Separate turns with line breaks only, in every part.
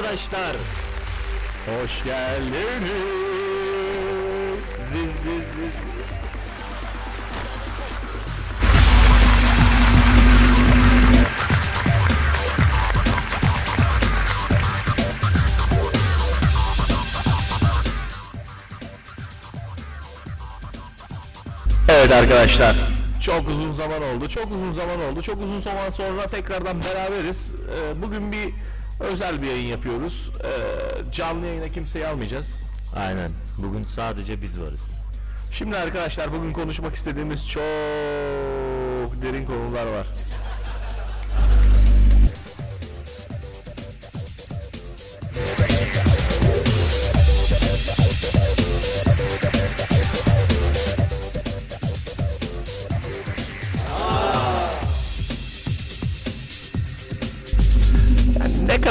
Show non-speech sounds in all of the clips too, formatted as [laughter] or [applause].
Arkadaşlar. Hoş geldiniz. Ziz, ziz, ziz. Evet arkadaşlar. Çok uzun zaman oldu. Çok uzun zaman oldu. Çok uzun zaman sonra tekrardan beraberiz. Ee, bugün bir özel bir yayın yapıyoruz. Ee, canlı yayına kimseyi almayacağız.
Aynen. Bugün sadece biz varız.
Şimdi arkadaşlar bugün konuşmak istediğimiz çok derin konular var.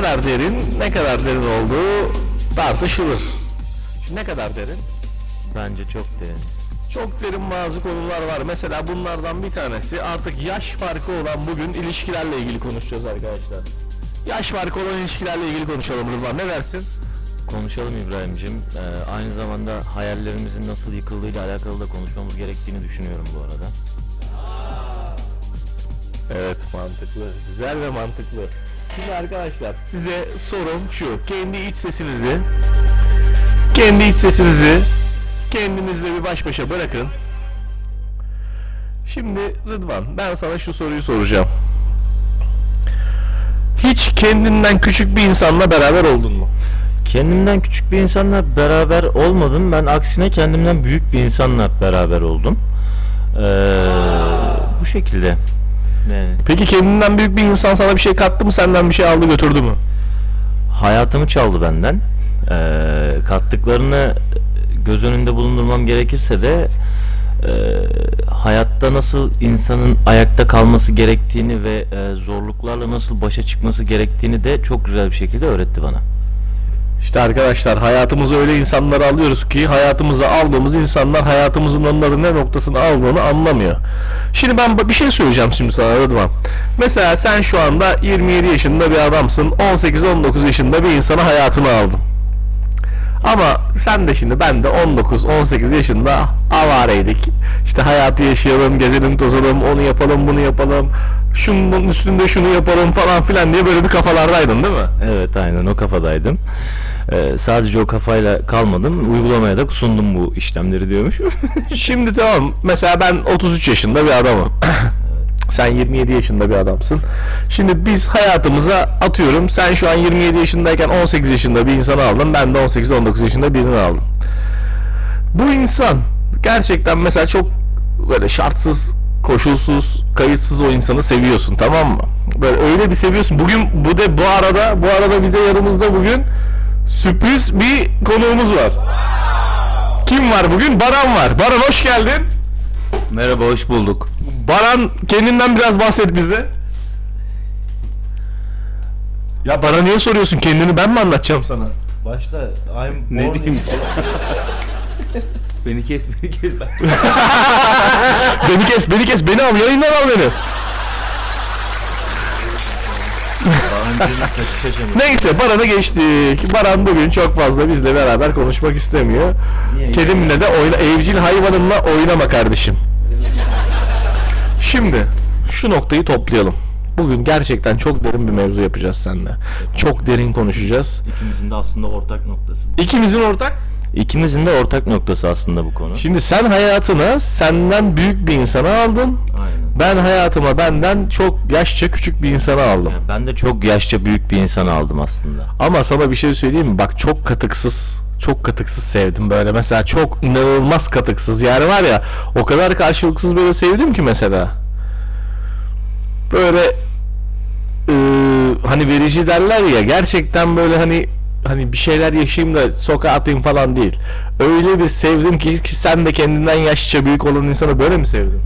Kadar derin, ne kadar derin olduğu tartışılır. Şimdi ne kadar derin?
Bence çok derin.
Çok derin bazı konular var. Mesela bunlardan bir tanesi artık yaş farkı olan bugün ilişkilerle ilgili konuşacağız arkadaşlar. Yaş farkı olan ilişkilerle ilgili konuşalım Rıdvan. Ne dersin?
Konuşalım İbrahim'cim. Ee, aynı zamanda hayallerimizin nasıl yıkıldığıyla alakalı da konuşmamız gerektiğini düşünüyorum bu arada.
Evet mantıklı. Güzel ve mantıklı. Şimdi arkadaşlar size sorum şu. Kendi iç sesinizi kendi iç sesinizi kendinizle bir baş başa bırakın. Şimdi Rıdvan ben sana şu soruyu soracağım. Hiç kendinden küçük bir insanla beraber oldun mu?
Kendimden küçük bir insanla beraber olmadım. Ben aksine kendimden büyük bir insanla beraber oldum. Ee, bu şekilde. Yani
Peki kendinden büyük bir insan sana bir şey kattı mı senden bir şey aldı götürdü mü?
hayatımı çaldı benden. Ee, kattıklarını göz önünde bulundurmam gerekirse de e, hayatta nasıl insanın ayakta kalması gerektiğini ve e, zorluklarla nasıl başa çıkması gerektiğini de çok güzel bir şekilde öğretti bana.
İşte arkadaşlar hayatımıza öyle insanları alıyoruz ki hayatımıza aldığımız insanlar hayatımızın onların ne noktasını aldığını anlamıyor. Şimdi ben bir şey söyleyeceğim şimdi sana Rıdvan. Mesela sen şu anda 27 yaşında bir adamsın. 18-19 yaşında bir insana hayatını aldın. Ama sen de şimdi ben de 19-18 yaşında avareydik. İşte hayatı yaşayalım, gezelim, tozalım, onu yapalım, bunu yapalım. Şunun üstünde şunu yapalım falan filan diye böyle bir kafalardaydın değil mi?
Evet aynen o kafadaydım. Ee, sadece o kafayla kalmadım. Uygulamaya da sundum bu işlemleri diyormuş.
Şimdi tamam. Mesela ben 33 yaşında bir adamım. [laughs] Sen 27 yaşında bir adamsın. Şimdi biz hayatımıza atıyorum. Sen şu an 27 yaşındayken 18 yaşında bir insanı aldın. Ben de 18-19 yaşında birini aldım. Bu insan gerçekten mesela çok böyle şartsız, koşulsuz, kayıtsız o insanı seviyorsun tamam mı? Böyle öyle bir seviyorsun. Bugün bu de bu arada bu arada bir de yanımızda bugün sürpriz bir konuğumuz var. Kim var bugün? Baran var. Baran hoş geldin.
Merhaba hoş bulduk.
Baran kendinden biraz bahset bize. Ya bana niye soruyorsun? Kendini ben mi anlatacağım sana?
Başta I'm
Ne
born
diyeyim?
in [laughs]
beni kes beni kes ben. [laughs]
beni kes, beni kes, beni al, yayından al beni. Neyse Baran'ı geçtik. Baran bugün çok fazla bizle beraber konuşmak istemiyor.
Niye?
Kedimle de oyna, evcil hayvanımla oynama kardeşim. Şimdi şu noktayı toplayalım. Bugün gerçekten çok derin bir mevzu yapacağız seninle. Çok derin konuşacağız.
İkimizin de aslında ortak noktası bu.
İkimizin ortak
İkimizin de ortak noktası aslında bu konu.
Şimdi sen hayatına senden büyük bir insanı aldın.
Aynen.
Ben hayatıma benden çok yaşça küçük bir insanı aldım.
Yani ben de çok yaşça büyük bir insanı aldım aslında.
Ama sana bir şey söyleyeyim mi? Bak çok katıksız, çok katıksız sevdim böyle. Mesela çok inanılmaz katıksız. Yani var ya o kadar karşılıksız böyle sevdim ki mesela. Böyle eee, hani verici derler ya gerçekten böyle hani hani bir şeyler yaşayayım da sokağa atayım falan değil. Öyle bir sevdim ki, ki sen de kendinden yaşça büyük olan insanı böyle mi sevdin?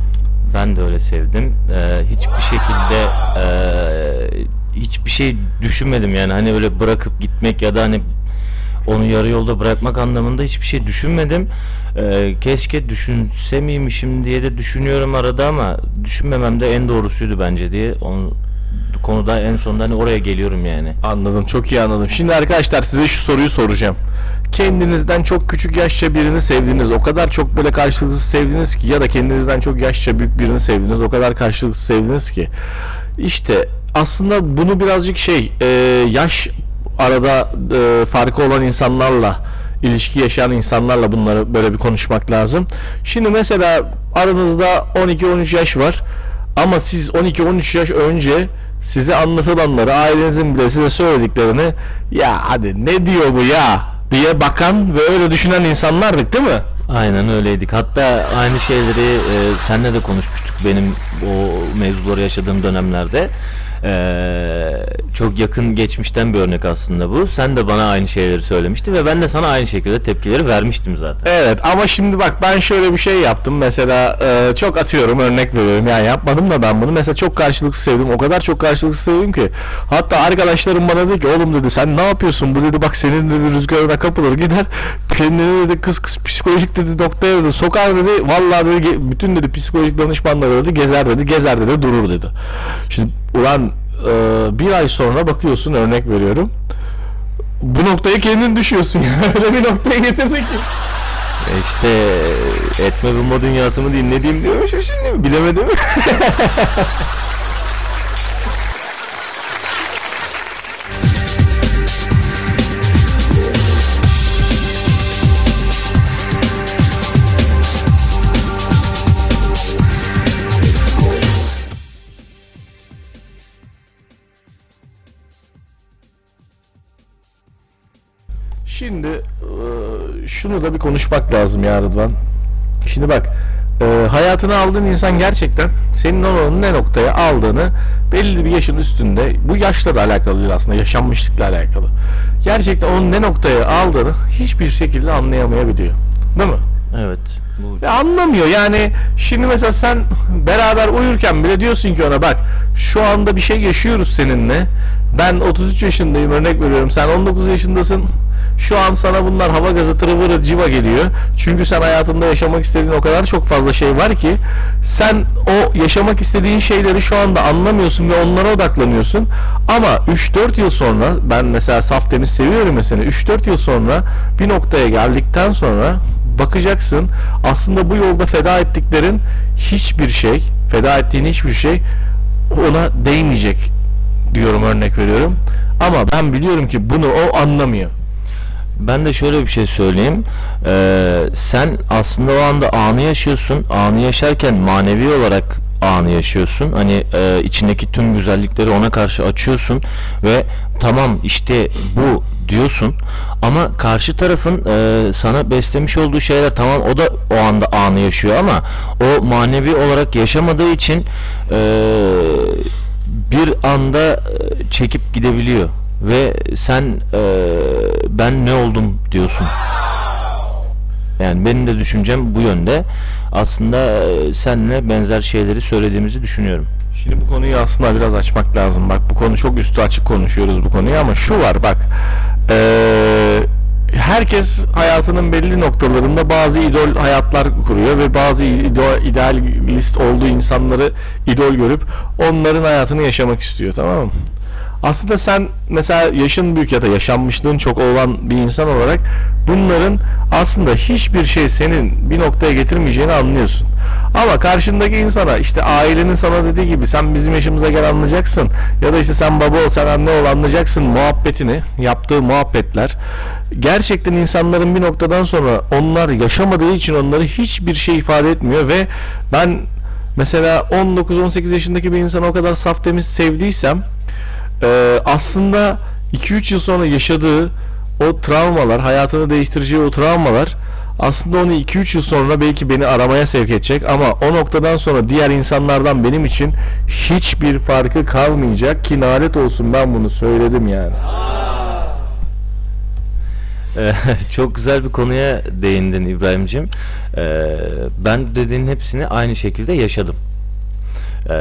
Ben de öyle sevdim. Ee, hiçbir şekilde ee, hiçbir şey düşünmedim yani hani öyle bırakıp gitmek ya da hani onu yarı yolda bırakmak anlamında hiçbir şey düşünmedim. Ee, keşke düşünse miymişim diye de düşünüyorum arada ama düşünmemem de en doğrusuydu bence diye. Onu konuda en sonunda hani oraya geliyorum yani.
Anladım çok iyi anladım. Şimdi arkadaşlar size şu soruyu soracağım. Kendinizden çok küçük yaşça birini sevdiniz. O kadar çok böyle karşılıksız sevdiniz ki ya da kendinizden çok yaşça büyük birini sevdiniz. O kadar karşılıksız sevdiniz ki. İşte aslında bunu birazcık şey e, yaş arada e, farkı olan insanlarla ilişki yaşayan insanlarla bunları böyle bir konuşmak lazım. Şimdi mesela aranızda 12-13 yaş var ama siz 12-13 yaş önce size anlatılanları ailenizin bile size söylediklerini ya hadi ne diyor bu ya diye bakan ve öyle düşünen insanlardık değil mi?
Aynen öyleydik. Hatta aynı şeyleri e, senle de konuşmuştuk benim o mevzuları yaşadığım dönemlerde. E, çok yakın geçmişten bir örnek aslında bu. Sen de bana aynı şeyleri söylemiştin ve ben de sana aynı şekilde tepkileri vermiştim zaten.
Evet ama şimdi bak ben şöyle bir şey yaptım. Mesela e, çok atıyorum örnek veriyorum. Yani yapmadım da ben bunu. Mesela çok karşılıksız sevdim. O kadar çok karşılıksız sevdim ki. Hatta arkadaşlarım bana dedi ki oğlum dedi sen ne yapıyorsun bu? dedi. Bak senin dedi rüzgarına kapılır gider. [laughs] Kendini dedi kız kız psikolojik dedi doktora dedi sokar dedi. Vallahi dedi bütün dedi psikolojik danışmanları dedi gezer dedi gezer dedi durur dedi. Şimdi ulan e, bir ay sonra bakıyorsun örnek veriyorum. Bu noktaya kendin düşüyorsun yani [laughs] öyle bir noktaya getirdik ki.
E işte etme bulma dünyası mı diyeyim ne diyeyim diyorum şu şimdi bilemedim. [laughs]
Şimdi e, şunu da bir konuşmak lazım ya Rıdvan. Şimdi bak e, hayatını aldığın insan gerçekten senin onu ne noktaya aldığını belli bir yaşın üstünde bu yaşla da alakalı değil aslında yaşanmışlıkla alakalı. Gerçekten onun ne noktaya aldığını hiçbir şekilde anlayamayabiliyor. Değil mi?
evet. Bu
Ya anlamıyor yani şimdi mesela sen beraber uyurken bile diyorsun ki ona bak şu anda bir şey yaşıyoruz seninle ben 33 yaşındayım örnek veriyorum sen 19 yaşındasın şu an sana bunlar hava gazı tırıvırı civa geliyor. Çünkü sen hayatında yaşamak istediğin o kadar çok fazla şey var ki sen o yaşamak istediğin şeyleri şu anda anlamıyorsun ve onlara odaklanıyorsun. Ama 3-4 yıl sonra ben mesela saf temiz seviyorum mesela 3-4 yıl sonra bir noktaya geldikten sonra bakacaksın aslında bu yolda feda ettiklerin hiçbir şey feda ettiğin hiçbir şey ona değmeyecek diyorum örnek veriyorum. Ama ben biliyorum ki bunu o anlamıyor
Ben de şöyle bir şey söyleyeyim. Ee, sen aslında o anda anı yaşıyorsun. Anı yaşarken manevi olarak anı yaşıyorsun. Hani e, içindeki tüm güzellikleri ona karşı açıyorsun ve tamam işte bu diyorsun ama karşı tarafın e, sana beslemiş olduğu şeyler tamam o da o anda anı yaşıyor ama o manevi olarak yaşamadığı için e, bir anda e, çekip gidebiliyor ve sen e, ben ne oldum diyorsun. Yani benim de düşüncem bu yönde. Aslında e, seninle benzer şeyleri söylediğimizi düşünüyorum.
Şimdi bu konuyu aslında biraz açmak lazım. Bak bu konu çok üstü açık konuşuyoruz bu konuyu ama şu var bak. Eee, herkes hayatının belli noktalarında bazı idol hayatlar kuruyor ve bazı idol, idealist olduğu insanları idol görüp onların hayatını yaşamak istiyor tamam mı? Aslında sen mesela yaşın büyük ya da yaşanmışlığın çok olan bir insan olarak bunların aslında hiçbir şey senin bir noktaya getirmeyeceğini anlıyorsun. Ama karşındaki insana işte ailenin sana dediği gibi sen bizim yaşımıza gel anlayacaksın ya da işte sen baba ol sen anne ol anlayacaksın muhabbetini yaptığı muhabbetler gerçekten insanların bir noktadan sonra onlar yaşamadığı için onları hiçbir şey ifade etmiyor ve ben mesela 19-18 yaşındaki bir insanı o kadar saf temiz sevdiysem e, aslında 2-3 yıl sonra yaşadığı o travmalar, hayatını değiştireceği o travmalar aslında onu 2-3 yıl sonra belki beni aramaya sevk edecek ama o noktadan sonra diğer insanlardan benim için hiçbir farkı kalmayacak ki nalet olsun ben bunu söyledim yani.
Ee, [laughs] Çok güzel bir konuya değindin İbrahim'cim. Ee, ben dediğin hepsini aynı şekilde yaşadım. Ee,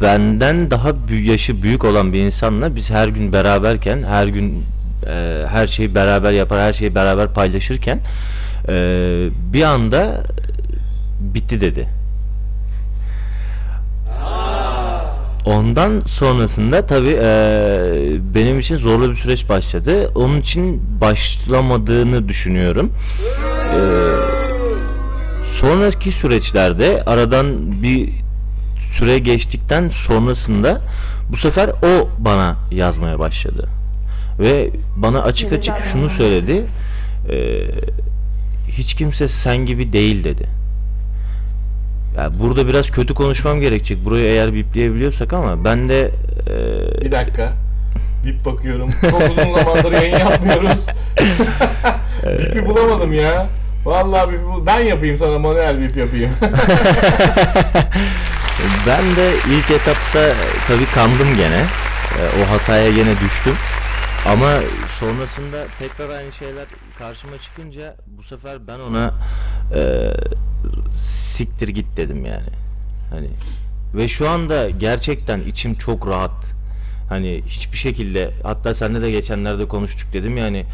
benden daha yaşı büyük olan bir insanla biz her gün beraberken, her gün e, her şeyi beraber yapar, her şeyi beraber paylaşırken e, bir anda bitti dedi. Ondan sonrasında tabii eee, benim için zorlu bir süreç başladı. Onun için başlamadığını düşünüyorum. Eee, sonraki süreçlerde aradan bir süre geçtikten sonrasında bu sefer o bana yazmaya başladı. Ve bana açık açık şunu söyledi. eee, hiç kimse sen gibi değil dedi. Ya burada biraz kötü konuşmam gerekecek. Burayı eğer bipleyebiliyorsak ama ben de e,
Bir dakika. Bip bakıyorum. Çok uzun zamandır yayın yapmıyoruz. [laughs] Bipi bulamadım ya. Vallahi bip ben yapayım sana manuel bip yapayım. [laughs]
ben de ilk etapta tabii kandım gene. E, o hataya gene düştüm. Ama sonrasında tekrar aynı şeyler karşıma çıkınca bu sefer ben ona e, siktir git dedim yani. Hani ve şu anda gerçekten içim çok rahat. Hani hiçbir şekilde hatta seninle de geçenlerde konuştuk dedim yani ya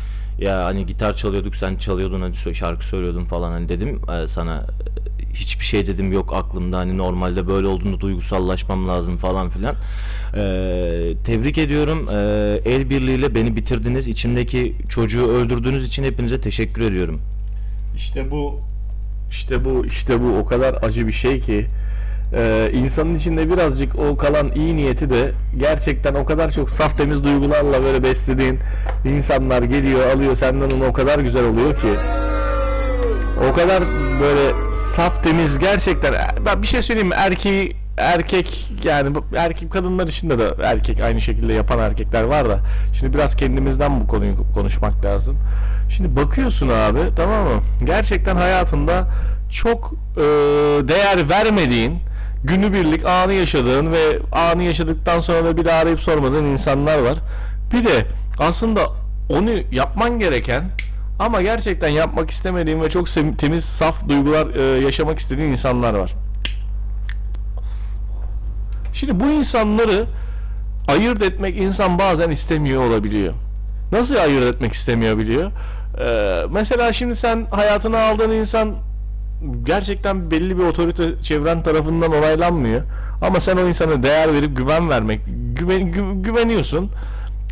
hani gitar çalıyorduk sen çalıyordun sö- şarkı söylüyordun falan hani dedim e, sana e, hiçbir şey dedim yok aklımda hani normalde böyle olduğunda duygusallaşmam lazım falan filan. Ee, tebrik ediyorum. Ee, el birliğiyle beni bitirdiniz. İçimdeki çocuğu öldürdüğünüz için hepinize teşekkür ediyorum.
işte bu işte bu işte bu o kadar acı bir şey ki e, insanın içinde birazcık o kalan iyi niyeti de gerçekten o kadar çok saf temiz duygularla böyle beslediğin insanlar geliyor alıyor. Senden onu o kadar güzel oluyor ki. O kadar böyle saf temiz gerçekten. Ben bir şey söyleyeyim mi? Erkeği erkek yani erkek kadınlar içinde de erkek aynı şekilde yapan erkekler var da. Şimdi biraz kendimizden bu konuyu konuşmak lazım. Şimdi bakıyorsun abi tamam mı? Gerçekten hayatında çok e, değer vermediğin günübirlik anı yaşadığın ve anı yaşadıktan sonra da bir daha arayıp sormadığın insanlar var. Bir de aslında onu yapman gereken ama gerçekten yapmak istemediğin ve çok temiz, saf duygular e, yaşamak istediğin insanlar var. Şimdi bu insanları ayırt etmek insan bazen istemiyor olabiliyor. Nasıl ayırt etmek istemiyor biliyor? Ee, mesela şimdi sen hayatına aldığın insan gerçekten belli bir otorite çevren tarafından onaylanmıyor. Ama sen o insana değer verip güven vermek, güven, gü- güveniyorsun.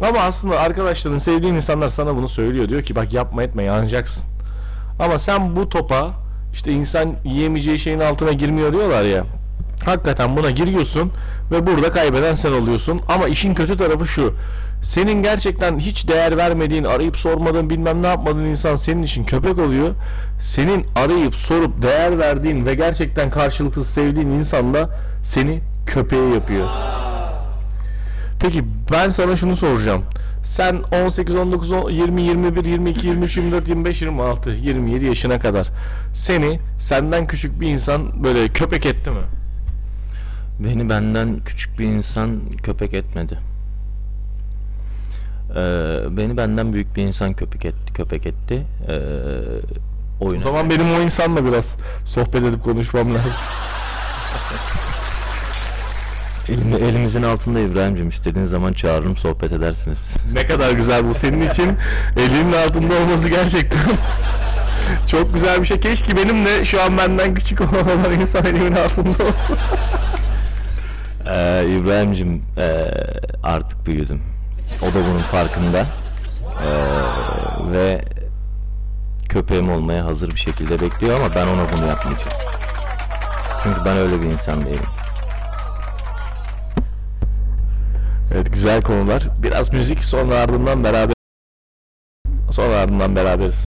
Ama aslında arkadaşların, sevdiğin insanlar sana bunu söylüyor. Diyor ki bak yapma etme yanacaksın. Ama sen bu topa işte insan yiyemeyeceği şeyin altına girmiyor diyorlar ya. Hakikaten buna giriyorsun ve burada kaybeden sen oluyorsun. Ama işin kötü tarafı şu. Senin gerçekten hiç değer vermediğin, arayıp sormadığın, bilmem ne yapmadığın insan senin için köpek oluyor. Senin arayıp sorup değer verdiğin ve gerçekten karşılıksız sevdiğin insan da seni köpeğe yapıyor. Peki ben sana şunu soracağım. Sen 18, 19, 20, 21, 22, 23, 24, 25, 26, 27 yaşına kadar seni senden küçük bir insan böyle köpek etti mi?
Beni benden küçük bir insan köpek etmedi. Ee, beni benden büyük bir insan köpek etti. Köpek etti. Ee,
O
oyuna.
zaman benim o insanla biraz sohbet edip konuşmam lazım. [laughs]
Elim- elimizin altında İbrahim'cim istediğiniz zaman çağırırım sohbet edersiniz.
Ne kadar güzel bu senin için elinin altında olması gerçekten [laughs] çok güzel bir şey. Keşke benim de şu an benden küçük olan insan elimin altında olsa.
Ee, İbrahim'cim ee, artık büyüdüm. O da bunun farkında. Ee, ve köpeğim olmaya hazır bir şekilde bekliyor ama ben ona bunu yapmayacağım. Çünkü ben öyle bir insan değilim.
Evet güzel konular. Biraz müzik sonra ardından beraber sonra ardından beraberiz.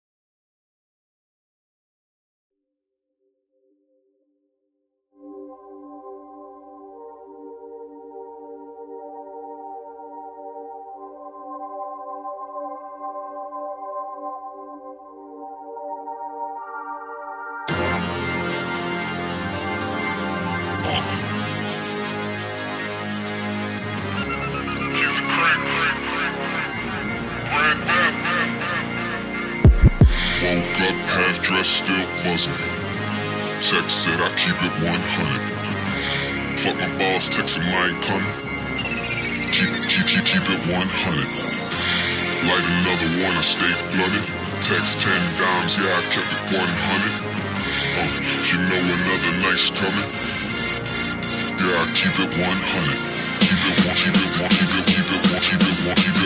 100. Keep it keep it keep it, keep it keep it, keep it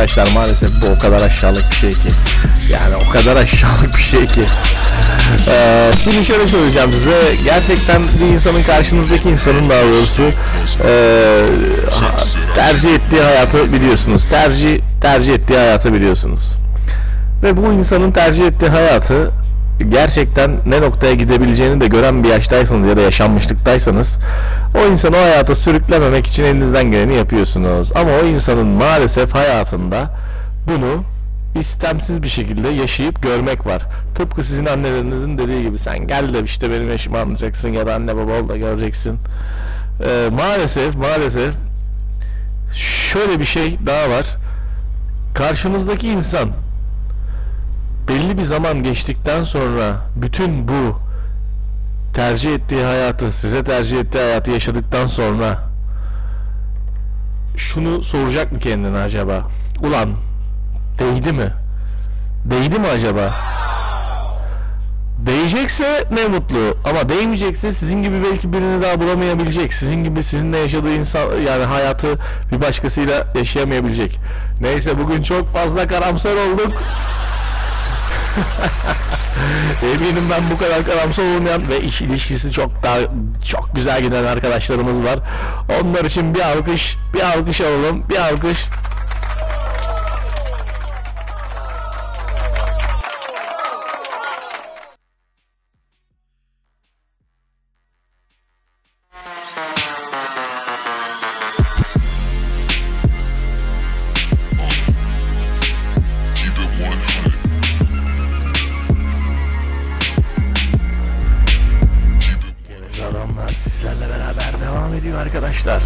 Arkadaşlar maalesef bu o kadar aşağılık bir şey ki. Yani o kadar aşağılık bir şey ki. Ee, şimdi şöyle söyleyeceğim size. Gerçekten bir insanın karşınızdaki insanın daha doğrusu ha- tercih ettiği hayatı biliyorsunuz. Tercih tercih ettiği hayatı biliyorsunuz. Ve bu insanın tercih ettiği hayatı gerçekten ne noktaya gidebileceğini de gören bir yaştaysanız ya da yaşanmışlıktaysanız o insanı o hayata sürüklememek için elinizden geleni yapıyorsunuz. Ama o insanın maalesef hayatında bunu istemsiz bir şekilde yaşayıp görmek var. Tıpkı sizin annelerinizin dediği gibi sen gel de işte benim yaşımı anlayacaksın ya da anne baba ol da göreceksin. Ee, maalesef maalesef şöyle bir şey daha var. Karşınızdaki insan belli bir zaman geçtikten sonra bütün bu tercih ettiği hayatı, size tercih ettiği hayatı yaşadıktan sonra şunu soracak mı kendine acaba? Ulan değdi mi? Değdi mi acaba? Değecekse ne mutlu ama değmeyecekse sizin gibi belki birini daha bulamayabilecek. Sizin gibi sizinle yaşadığı insan yani hayatı bir başkasıyla yaşayamayabilecek. Neyse bugün çok fazla karamsar olduk. [laughs] Eminim ben bu kadar karamsar olmayan ve iş ilişkisi çok daha çok güzel giden arkadaşlarımız var. Onlar için bir alkış, bir alkış alalım, bir alkış. devam ediyor arkadaşlar.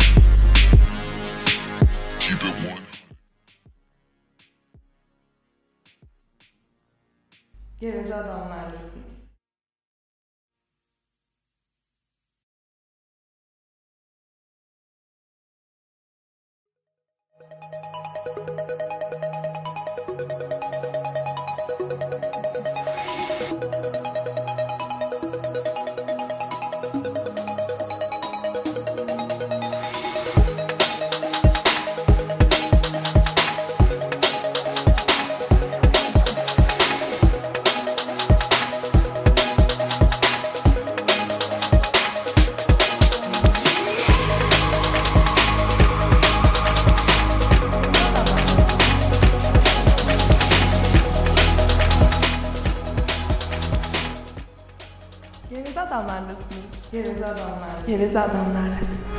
Geveze adamlar. Geveze adamlar. Geveze adamlarlasınız.